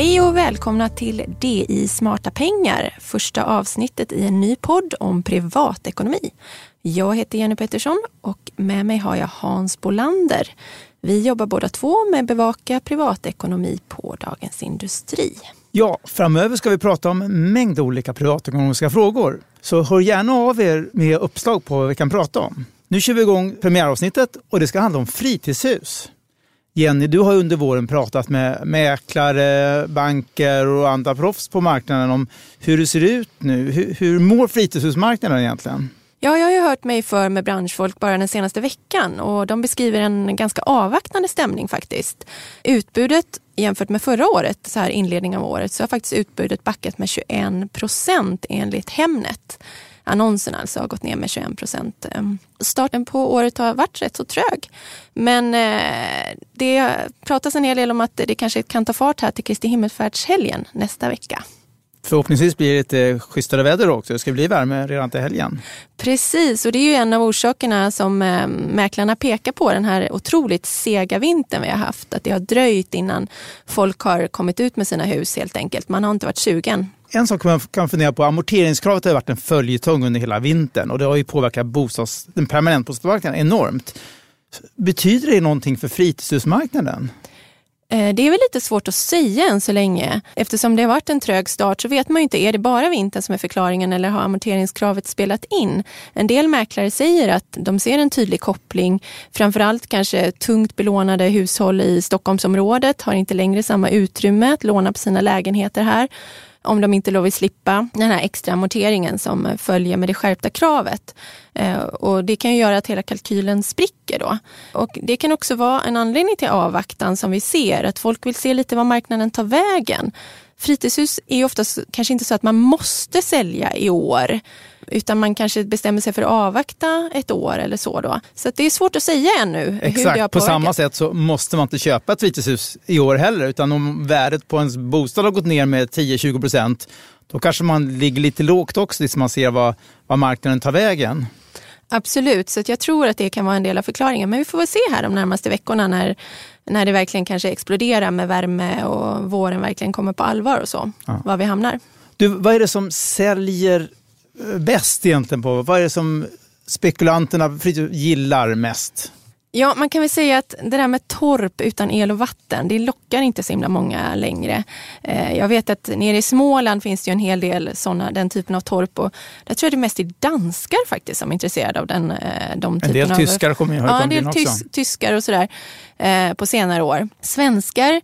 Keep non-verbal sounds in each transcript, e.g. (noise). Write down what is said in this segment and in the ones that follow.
Hej och välkomna till DI Smarta Pengar, första avsnittet i en ny podd om privatekonomi. Jag heter Jenny Pettersson och med mig har jag Hans Bolander. Vi jobbar båda två med bevaka privatekonomi på Dagens Industri. Ja, framöver ska vi prata om en mängd olika privatekonomiska frågor. Så hör gärna av er med uppslag på vad vi kan prata om. Nu kör vi igång premiäravsnittet och det ska handla om fritidshus. Jenny, du har under våren pratat med mäklare, banker och andra proffs på marknaden om hur det ser ut nu. Hur, hur mår fritidshusmarknaden egentligen? Ja, jag har ju hört mig för med branschfolk bara den senaste veckan och de beskriver en ganska avvaktande stämning faktiskt. Utbudet jämfört med förra året, så här inledning av året, så har faktiskt utbudet backat med 21 procent enligt Hemnet annonserna alltså har gått ner med 21 procent. Ehm, starten på året har varit rätt så trög. Men eh, det pratas en hel del om att det kanske kan ta fart här till Kristi himmelfärdshelgen nästa vecka. Förhoppningsvis blir det lite schysstare väder också. Det ska bli värme redan till helgen. Precis, och det är ju en av orsakerna som eh, mäklarna pekar på, den här otroligt sega vintern vi har haft. Att det har dröjt innan folk har kommit ut med sina hus helt enkelt. Man har inte varit sugen. En sak man kan fundera på, amorteringskravet har varit en följetong under hela vintern och det har ju påverkat bostads, den permanentbostadsmarknaden enormt. Betyder det någonting för fritidshusmarknaden? Eh, det är väl lite svårt att säga än så länge. Eftersom det har varit en trög start så vet man ju inte, är det bara vintern som är förklaringen eller har amorteringskravet spelat in? En del mäklare säger att de ser en tydlig koppling. Framförallt kanske tungt belånade hushåll i Stockholmsområdet har inte längre samma utrymme att låna på sina lägenheter här om de inte vill slippa den här extra amorteringen som följer med det skärpta kravet. Eh, och det kan ju göra att hela kalkylen spricker då. Och det kan också vara en anledning till avvaktan som vi ser, att folk vill se lite vad marknaden tar vägen. Fritidshus är ju oftast kanske inte så att man måste sälja i år utan man kanske bestämmer sig för att avvakta ett år eller så. Då. Så det är svårt att säga ännu. Exakt, hur det på samma sätt så måste man inte köpa ett fritidshus i år heller. Utan om värdet på ens bostad har gått ner med 10-20 procent då kanske man ligger lite lågt också tills man ser vad, vad marknaden tar vägen. Absolut, så jag tror att det kan vara en del av förklaringen. Men vi får väl se här de närmaste veckorna när, när det verkligen kanske exploderar med värme och våren verkligen kommer på allvar och så, ja. var vi hamnar. Du, vad är det som säljer bäst egentligen på? Vad är det som spekulanterna gillar mest? Ja, man kan väl säga att det där med torp utan el och vatten, det lockar inte så himla många längre. Eh, jag vet att nere i Småland finns det ju en hel del såna, den typen av torp och där tror jag det är mest är danskar faktiskt som är intresserade av den, eh, de typen En del av, tyskar kommer ju Ja, en del tys, tyskar och sådär eh, på senare år. Svenskar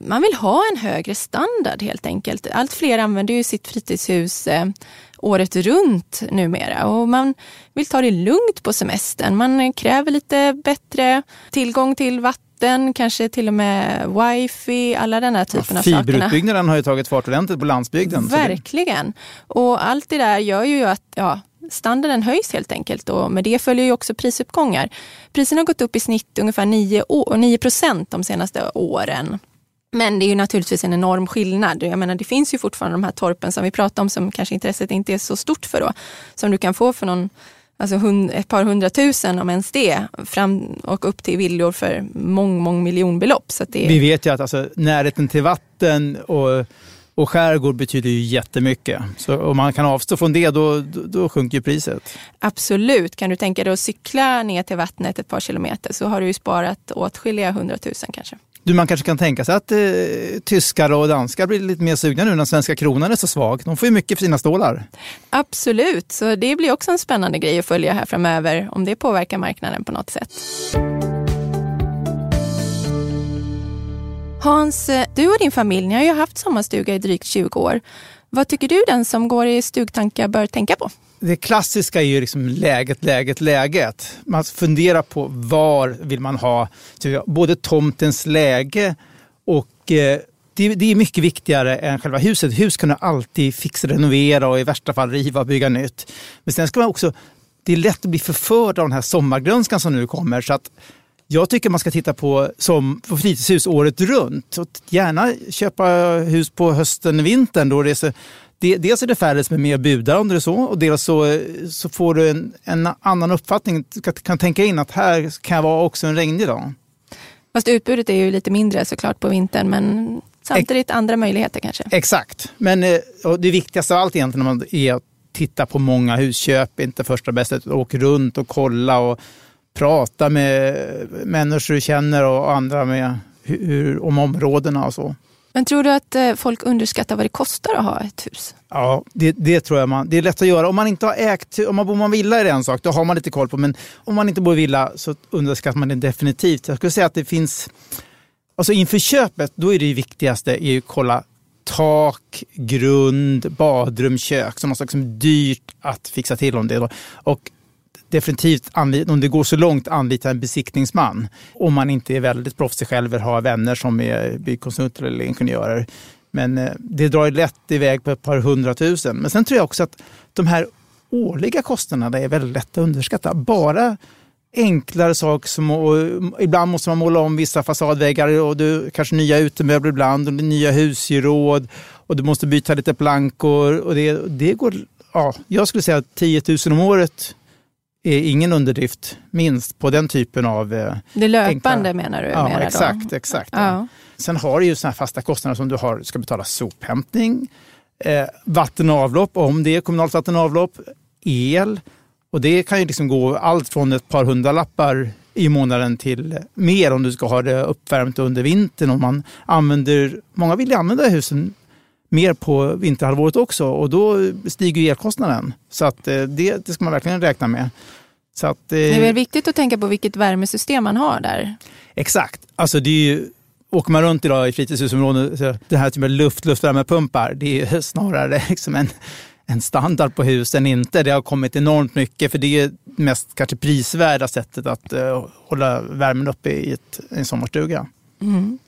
man vill ha en högre standard helt enkelt. Allt fler använder ju sitt fritidshus året runt numera och man vill ta det lugnt på semestern. Man kräver lite bättre tillgång till vatten, kanske till och med wifi, alla den här typen ja, av saker. Fiberutbyggnaden har ju tagit fart ordentligt på landsbygden. Verkligen. Och allt det där gör ju att ja, standarden höjs helt enkelt och med det följer ju också prisuppgångar. Priserna har gått upp i snitt ungefär 9 procent de senaste åren. Men det är ju naturligtvis en enorm skillnad. Jag menar, det finns ju fortfarande de här torpen som vi pratar om som kanske intresset inte är så stort för då. Som du kan få för någon, alltså hund, ett par hundratusen om ens det. Fram och upp till villor för mång, mång miljonbelopp. Så det... Vi vet ju att alltså, närheten till vatten och och skärgård betyder ju jättemycket. Så om man kan avstå från det, då, då, då sjunker priset. Absolut. Kan du tänka dig att cykla ner till vattnet ett par kilometer så har du ju sparat åtskilliga hundratusen kanske. Du, man kanske kan tänka sig att eh, tyskar och danskar blir lite mer sugna nu när svenska kronan är så svag. De får ju mycket för sina stålar. Absolut, så det blir också en spännande grej att följa här framöver om det påverkar marknaden på något sätt. Hans, eh, du och din familj ni har ju haft sommarstuga i drygt 20 år. Vad tycker du den som går i stugtankar bör tänka på? Det klassiska är ju liksom läget, läget, läget. Man funderar på var vill man ha både tomtens läge och eh, det, det, är mycket viktigare än själva huset. Hus kan du alltid fixa, renovera och i värsta fall riva och bygga nytt. Men sen ska man också, det är lätt att bli förförd av den här sommargrönskan som nu kommer. Så att jag tycker man ska titta på, som, på fritidshus året runt. Och gärna köpa hus på hösten, vintern. Då det är så, det, dels är det färre som är med och budar om det är så och dels så, så får du en, en annan uppfattning. Du kan, kan tänka in att här kan vara också en regnig dag. Fast utbudet är ju lite mindre såklart på vintern men Samtidigt andra möjligheter kanske. Exakt, men eh, det viktigaste av allt egentligen är att titta på många husköp, inte första bästa, åk runt och kolla och prata med människor du känner och andra med hur, om områdena och så. Men tror du att eh, folk underskattar vad det kostar att ha ett hus? Ja, det, det tror jag man. Det är lätt att göra. Om man inte har ägt, om man bor i villa är det en sak, då har man lite koll på. Men om man inte bor i villa så underskattar man det definitivt. Jag skulle säga att det finns, alltså inför köpet, då är det viktigaste är att kolla tak, grund, badrum, kök som är liksom dyrt att fixa till om det. Då. Och definitivt, om det går så långt, anlita en besiktningsman. Om man inte är väldigt proffsig själv eller har vänner som är byggkonsulter eller ingenjörer. Men eh, det drar lätt iväg på ett par hundratusen. Men sen tror jag också att de här årliga kostnaderna är väldigt lätta att underskatta. Bara enklare saker som och ibland måste man måla om vissa fasadväggar och du, kanske nya utemöbler ibland och nya husgeråd och du måste byta lite plankor. Och det, det går, ja, jag skulle säga 10 000 om året är ingen underdrift, minst på den typen av... Eh, det löpande enkla, menar du? Ja, exakt. Då. exakt ja. Ja. Sen har du ju såna fasta kostnader som du har, ska betala sophämtning, eh, vatten och avlopp, om det är kommunalt vatten och avlopp, el. Och det kan ju liksom gå allt från ett par hundralappar i månaden till mer om du ska ha det uppvärmt under vintern. Och man använder, många vill ju använda husen mer på vinterhalvåret också och då stiger elkostnaden. Så att eh, det, det ska man verkligen räkna med. Så att, det är väl viktigt att tänka på vilket värmesystem man har där? Exakt. Alltså det är ju, åker man runt idag i fritidshusområden, så det här typen luft, luftvärmepumpar, det är (laughs) snarare liksom en, en standard på husen, inte. Det har kommit enormt mycket, för det är mest kanske prisvärda sättet att uh, hålla värmen uppe i ett, en sommarstuga. Mm.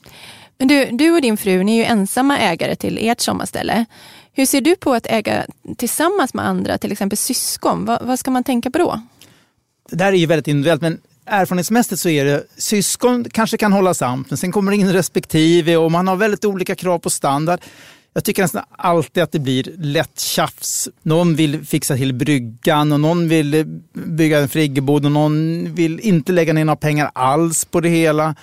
Men du, du och din fru, ni är ju ensamma ägare till ert sommarställe. Hur ser du på att äga tillsammans med andra, till exempel syskon? Va, vad ska man tänka på då? Det där är ju väldigt individuellt, men erfarenhetsmässigt så är det syskon kanske kan hålla samt, men sen kommer det in respektive och man har väldigt olika krav på standard. Jag tycker nästan alltid att det blir lätt tjafs. Någon vill fixa till bryggan och någon vill bygga en friggebod och någon vill inte lägga ner några pengar alls på det hela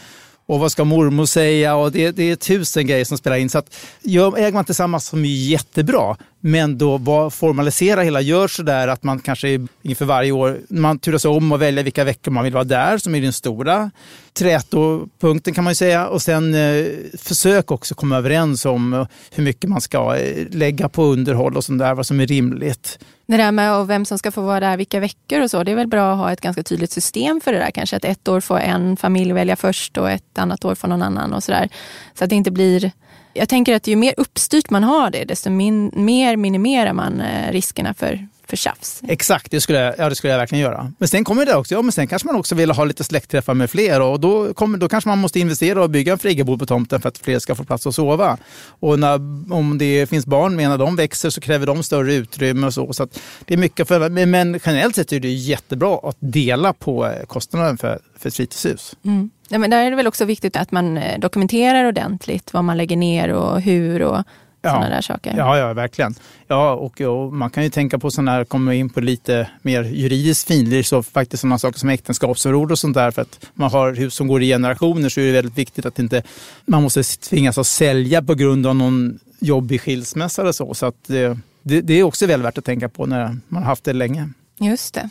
och vad ska mormor säga? Och det, det är tusen grejer som spelar in. Så att, gör, äger man tillsammans som är jättebra, men då var, formalisera hela, gör så där att man kanske inför varje år, man turas om och välja vilka veckor man vill vara där, som är den stora trätopunkten kan man ju säga. Och sen eh, försök också komma överens om eh, hur mycket man ska eh, lägga på underhåll och sånt där, vad som är rimligt. Det där med vem som ska få vara där vilka veckor och så, det är väl bra att ha ett ganska tydligt system för det där kanske. Att ett år får en familj välja först och ett annat år får någon annan och sådär. Så att det inte blir jag tänker att ju mer uppstyrt man har det, desto min, mer minimerar man eh, riskerna för, för tjafs. Exakt, det skulle, jag, ja, det skulle jag verkligen göra. Men sen kommer det också, ja men sen kanske man också vill ha lite släktträffar med fler och då, kommer, då kanske man måste investera och bygga en friggebod på tomten för att fler ska få plats att sova. Och när, om det finns barn med, när de växer så kräver de större utrymme och så. så det är mycket för, men generellt sett är det jättebra att dela på eh, kostnaden för, för ett fritidshus. Mm. Ja, men där är det väl också viktigt att man eh, dokumenterar ordentligt vad man lägger ner och hur och sådana där saker. Ja, ja verkligen. Ja, och, och, man kan ju tänka på sådana här, komma in på lite mer juridiskt finlir, så faktiskt sådana saker som äktenskapsförord och sånt där. För att man har hus som går i generationer så är det väldigt viktigt att inte man måste tvingas att sälja på grund av någon jobbig skilsmässa eller så. Så att det, det, det är också väl värt att tänka på när man har haft det länge. Just det.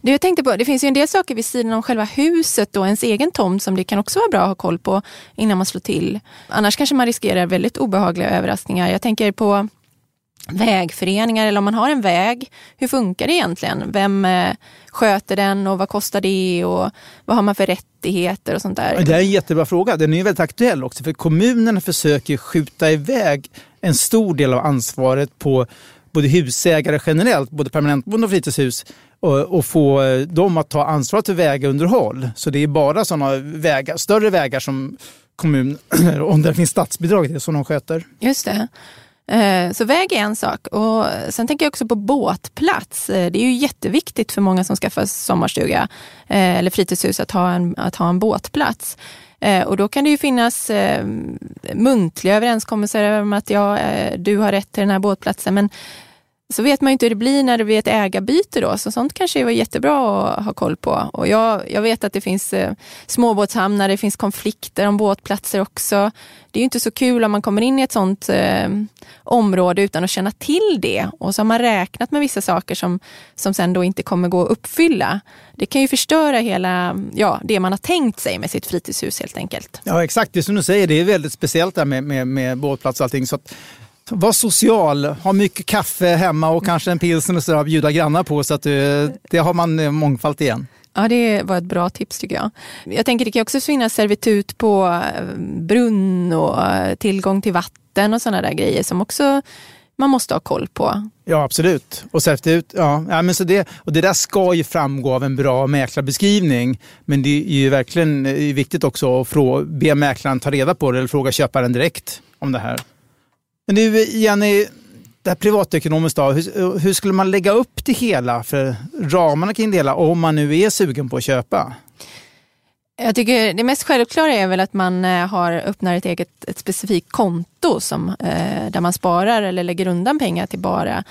Du, jag tänkte på, det finns ju en del saker vid sidan om själva huset och ens egen tomt som det kan också vara bra att ha koll på innan man slår till. Annars kanske man riskerar väldigt obehagliga överraskningar. Jag tänker på vägföreningar eller om man har en väg. Hur funkar det egentligen? Vem eh, sköter den och vad kostar det och vad har man för rättigheter och sånt där? Det är en jättebra fråga. Den är väldigt aktuell också för kommunerna försöker skjuta iväg en stor del av ansvaret på både husägare generellt, både permanentboende och fritidshus, och, och, få eh, dem att ta ansvar för vägunderhåll. Så det är bara sådana vägar, större vägar som kommun, (clears throat) om det finns statsbidrag till, som de sköter. Just det. Eh, så väg är en sak. Och sen tänker jag också på båtplats. Eh, det är ju jätteviktigt för många som skaffar sommarstuga eller fritidshus att ha en, att ha en båtplats. Eh, och då kan det ju finnas eh, muntliga överenskommelser om att ja, eh, du har rätt till den här båtplatsen. Men så vet man ju inte hur det blir när det blir ett ägarbyte då, så sånt kanske var jättebra att ha koll på. Och jag, jag vet att det finns eh, småbåtshamnar, det finns konflikter om båtplatser också. Det är ju inte så kul om man kommer in i ett sånt eh, område utan att känna till det och så har man räknat med vissa saker som, som sen då inte kommer gå att uppfylla. Det kan ju förstöra hela ja, det man har tänkt sig med sitt fritidshus helt enkelt. Ja exakt, det som du säger, det är väldigt speciellt där med, med, med båtplats och allting. Så att var social, ha mycket kaffe hemma och kanske en pilsner och så att bjuda grannar på så att du, det har man eh, mångfalt igen. Ja, det var ett bra tips tycker jag. Jag tänker det kan också finnas servitut på eh, brunn och eh, tillgång till vatten och sådana där grejer som också man måste ha koll på. Ja, absolut. Och servitut, ja, ja men så det, och det där ska ju framgå av en bra mäklarbeskrivning. Men det är ju verkligen viktigt också att fråga, be mäklaren ta reda på det eller fråga köparen direkt om det här. Men du Jenny, det här privatekonomiskt då, hur, hur, skulle man lägga upp det hela för ramarna kring det hela om man nu är sugen på att köpa? Jag tycker det mest självklara är väl att man eh, har öppnar ett eget ett specifikt konto som, eh, där man sparar eller lägger undan pengar till bara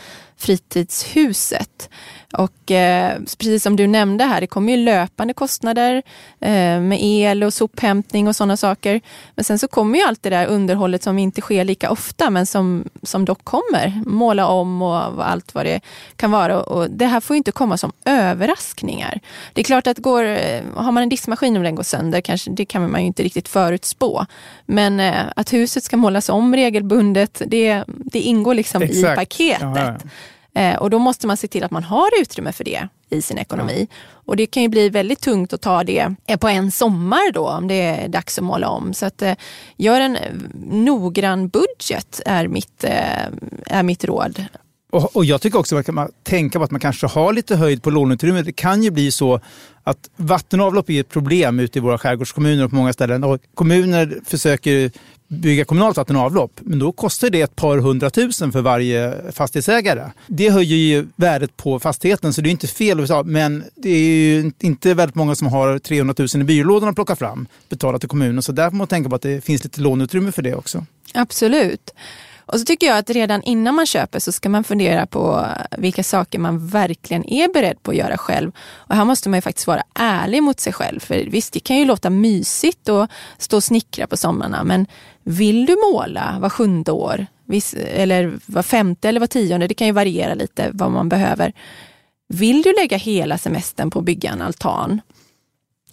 fritidshuset. Och eh, precis som du nämnde här, det kommer ju löpande kostnader eh, med el och sophämtning och sådana saker. Men sen så kommer ju allt det där underhållet som inte sker lika ofta men som, som dock kommer. Måla om och allt vad det kan vara. Och det här får inte komma som överraskningar. Det är klart att går, eh, har man en diskmaskin och den går sönder, kanske, det kan man ju inte riktigt förutspå. Men eh, att huset ska målas om regelbundet, det, det ingår liksom Exakt. i paketet. Ja, ja. Eh, och då måste man se till att man har utrymme för det i sin ekonomi. Ja. Och det kan ju bli väldigt tungt att ta det eh, på en sommar då om det är dags att måla om. Så att eh, gör en noggrann budget är mitt, är mitt råd. Och, och jag tycker också att man kan tänka på att man kanske har lite höjd på låneutrymmet. Det kan ju bli så att vatten och avlopp är ett problem ute i våra skärgårdskommuner och på många ställen. Och kommuner försöker bygga kommunalt vatten och avlopp, men då kostar det ett par hundratusen för varje fastighetsägare. Det höjer ju värdet på fastigheten, så det är inte fel att men det är ju inte väldigt många som har 300 000 i byrålådan att plocka fram, betala till kommunen. Så där får man tänka på att det finns lite låneutrymme för det också. Absolut. Och så tycker jag att redan innan man köper så ska man fundera på vilka saker man verkligen är beredd på att göra själv. Och här måste man ju faktiskt vara ärlig mot sig själv. För visst, det kan ju låta mysigt att stå och snickra på somrarna, men vill du måla var sjunde år, eller var femte eller var tionde, det kan ju variera lite vad man behöver. Vill du lägga hela semestern på att bygga en altan,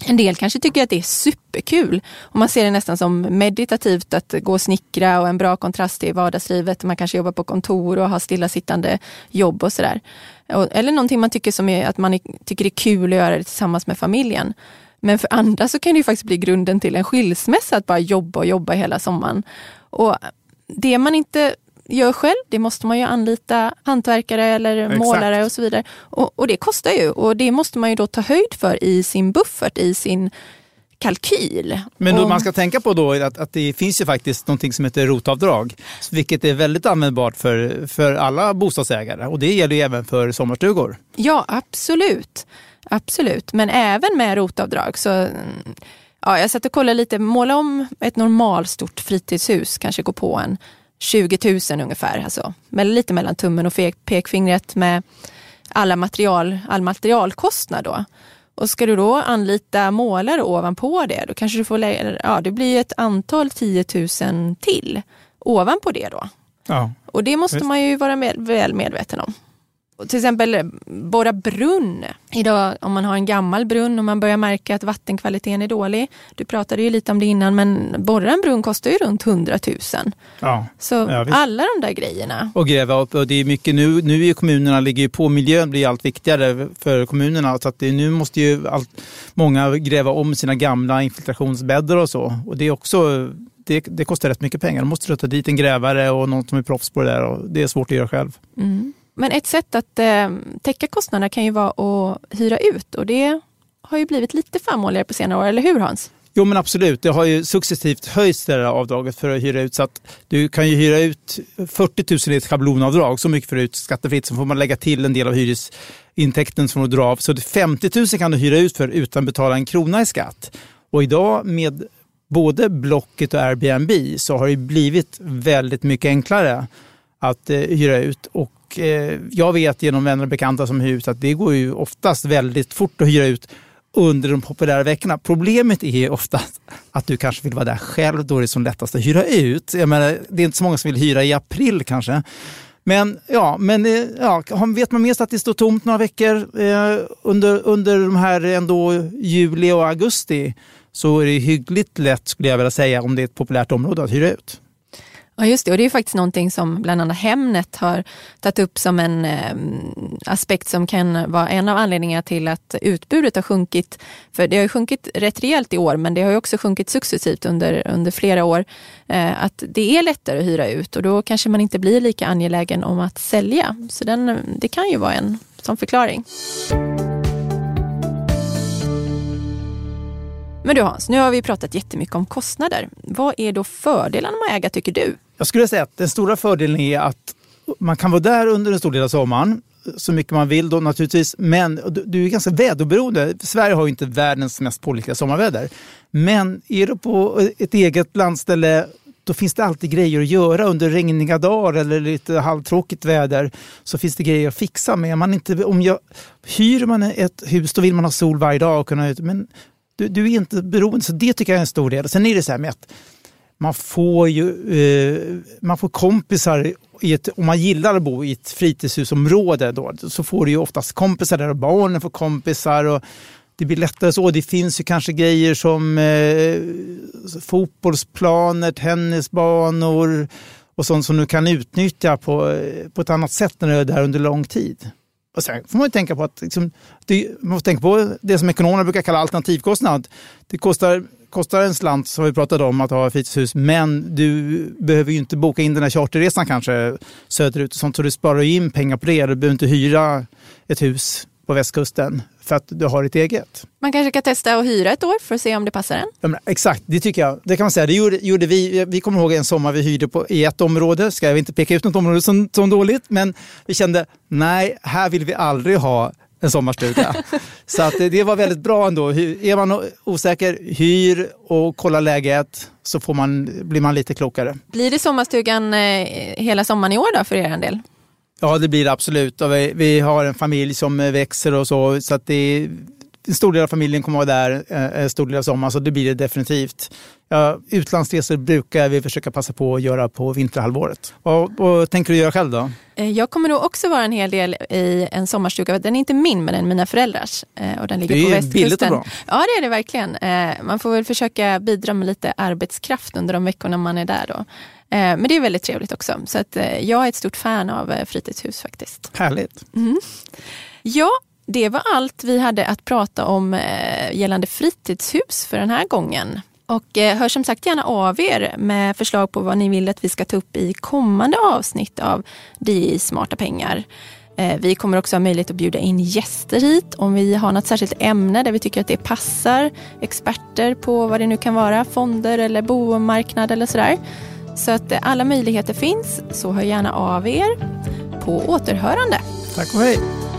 en del kanske tycker att det är superkul och man ser det nästan som meditativt att gå och snickra och en bra kontrast till vardagslivet. Man kanske jobbar på kontor och har stillasittande jobb och sådär. Eller någonting man tycker som är, att man tycker det är kul att göra det tillsammans med familjen. Men för andra så kan det faktiskt bli grunden till en skilsmässa att bara jobba och jobba hela sommaren. Och det man inte gör själv, det måste man ju anlita hantverkare eller Exakt. målare och så vidare. Och, och, det kostar ju och det måste man ju då ta höjd för i sin buffert, i sin kalkyl. Men då, man ska tänka på då att, att det finns ju faktiskt någonting som heter rotavdrag, vilket är väldigt användbart för, för alla bostadsägare och det gäller ju även för sommarstugor. Ja, absolut. Absolut, men även med rotavdrag så Ja, jag satt och kollade lite, måla om ett normalstort fritidshus, kanske gå på en 20 000 ungefär. Alltså, lite mellan tummen och pekfingret med alla material, all materialkostnad. Då. Och ska du då anlita målare ovanpå det, då kanske du får lägga, ja, det blir ett antal 10 000 till ovanpå det då. Ja, och det måste visst. man ju vara med, väl medveten om till exempel borra brunn. Idag om man har en gammal brunn och man börjar märka att vattenkvaliteten är dålig. Du pratade ju lite om det innan men borra en brunn kostar ju runt 100 000. Ja, Så ja, alla de där grejerna. Och gräva upp. Och det är mycket nu, nu är kommunerna ligger på, miljön blir allt viktigare för kommunerna. Så att det, nu måste ju allt, många gräva om sina gamla infiltrationsbäddar och så. Och det är också det, det, kostar rätt mycket pengar. De måste ta dit en grävare och någon som är proffs på det där. Och det är svårt att göra själv. Mm. Men ett sätt att eh, täcka kostnaderna kan ju vara att hyra ut och det har ju blivit lite förmånligare på senare år, eller hur Hans? Jo men absolut, det har ju successivt höjts det där avdraget för att hyra ut. Så att du kan ju hyra ut 40 000 i ett schablonavdrag, så mycket för ut skattefritt. Sen får man lägga till en del av hyresintäkten som du drar av. Så 50 000 kan du hyra ut för utan att betala en krona i skatt. Och idag med både Blocket och Airbnb så har det blivit väldigt mycket enklare att eh, hyra ut. Och eh, jag vet genom vänner och bekanta som hyr ut att det går ju oftast väldigt fort att hyra ut under de populära veckorna. Problemet är oftast att du kanske vill vara där själv, då är det som lättast att hyra ut. Jag menar, det är inte så många som vill hyra i april kanske. Men, ja, men eh, ja, vet man mest att det står tomt några veckor eh, under, under de här ändå juli och augusti så är det hyggligt lätt skulle jag vilja säga om det är ett populärt område att hyra ut. Ja just det, och det är faktiskt någonting som bland annat Hemnet har tagit upp som en eh, aspekt som kan vara en av anledningarna till att utbudet har sjunkit. För det har ju sjunkit rätt rejält i år men det har ju också sjunkit successivt under, under flera år. Eh, att det är lättare att hyra ut och då kanske man inte blir lika angelägen om att sälja. Så den, det kan ju vara en sån förklaring. Men du Hans, nu har vi pratat jättemycket om kostnader. Vad är då fördelarna med att äga tycker du? Jag skulle säga att den stora fördelen är att man kan vara där under en stor del av sommaren så mycket man vill då naturligtvis. Men du är ganska väderberoende. Sverige har ju inte världens mest pålitliga sommarväder. Men är du på ett eget landställe då finns det alltid grejer att göra under regniga dagar eller lite halvtråkigt väder. Så finns det grejer att fixa med. Man inte, om jag, hyr man ett hus då vill man ha sol varje dag. Och kunna, men du, du är inte beroende, så det tycker jag är en stor del. Sen är det så här med att man får ju eh, man får kompisar i ett, om man gillar att bo i ett fritidshusområde då, så får du ju oftast kompisar där och barnen får kompisar. Och det blir lättare så. Det finns ju kanske grejer som eh, fotbollsplaner, tennisbanor och sånt som du kan utnyttja på, eh, på ett annat sätt när du är där under lång tid. Och sen får man tänka på att liksom, det, man får tänka på det som ekonomerna brukar kalla alternativkostnad. Det kostar, kostar en slant, som vi pratade om, att ha ett fritidshus. Men du behöver ju inte boka in den här charterresan kanske söderut. Sånt, så du sparar ju in pengar på det. Du behöver inte hyra ett hus på västkusten för att du har ett eget. Man kanske kan testa att hyra ett år för att se om det passar en. Ja, men, exakt, det tycker jag. Det kan man säga. Det gjorde, gjorde, vi. Vi kommer ihåg en sommar vi hyrde på, i ett område. Ska jag inte peka ut något område som, som dåligt, men vi kände nej, här vill vi aldrig ha en sommarstuga. (laughs) så att det var väldigt bra ändå. Är man osäker, hyr och kolla läget så får man, blir man lite klokare. Blir det sommarstugan eh, hela sommaren i år då för er del? Ja, det blir det absolut. Och vi, vi, har en familj som växer och så. så att det, en stor del av familjen kommer att vara där eh, en stor del av sommaren, så det blir det definitivt. Ja, utlandsresor brukar vi försöka passa på att göra på vinterhalvåret. Och, vad tänker du göra själv då? Eh, jag kommer nog också vara en hel del i en sommarstuga. Den är inte min, men den är mina föräldrars. Eh, och den ligger det är på västkusten. billigt och bra. Ja, det är det verkligen. Man får väl försöka bidra med lite arbetskraft under de veckorna man är där. Då. Men det är väldigt trevligt också. Så att jag är ett stort fan av fritidshus faktiskt. Härligt. Mm. Ja, det var allt vi hade att prata om eh, gällande fritidshus för den här gången. Och eh, hör som sagt gärna av er med förslag på vad ni vill att vi ska ta upp i kommande avsnitt av DI Smarta pengar. Eh, vi kommer också ha möjlighet att bjuda in gäster hit om vi har något särskilt ämne där vi tycker att det passar. Experter på vad det nu kan vara, fonder eller bomarknad eller sådär. Så att alla möjligheter finns, så hör gärna av er. På återhörande. Tack och hej.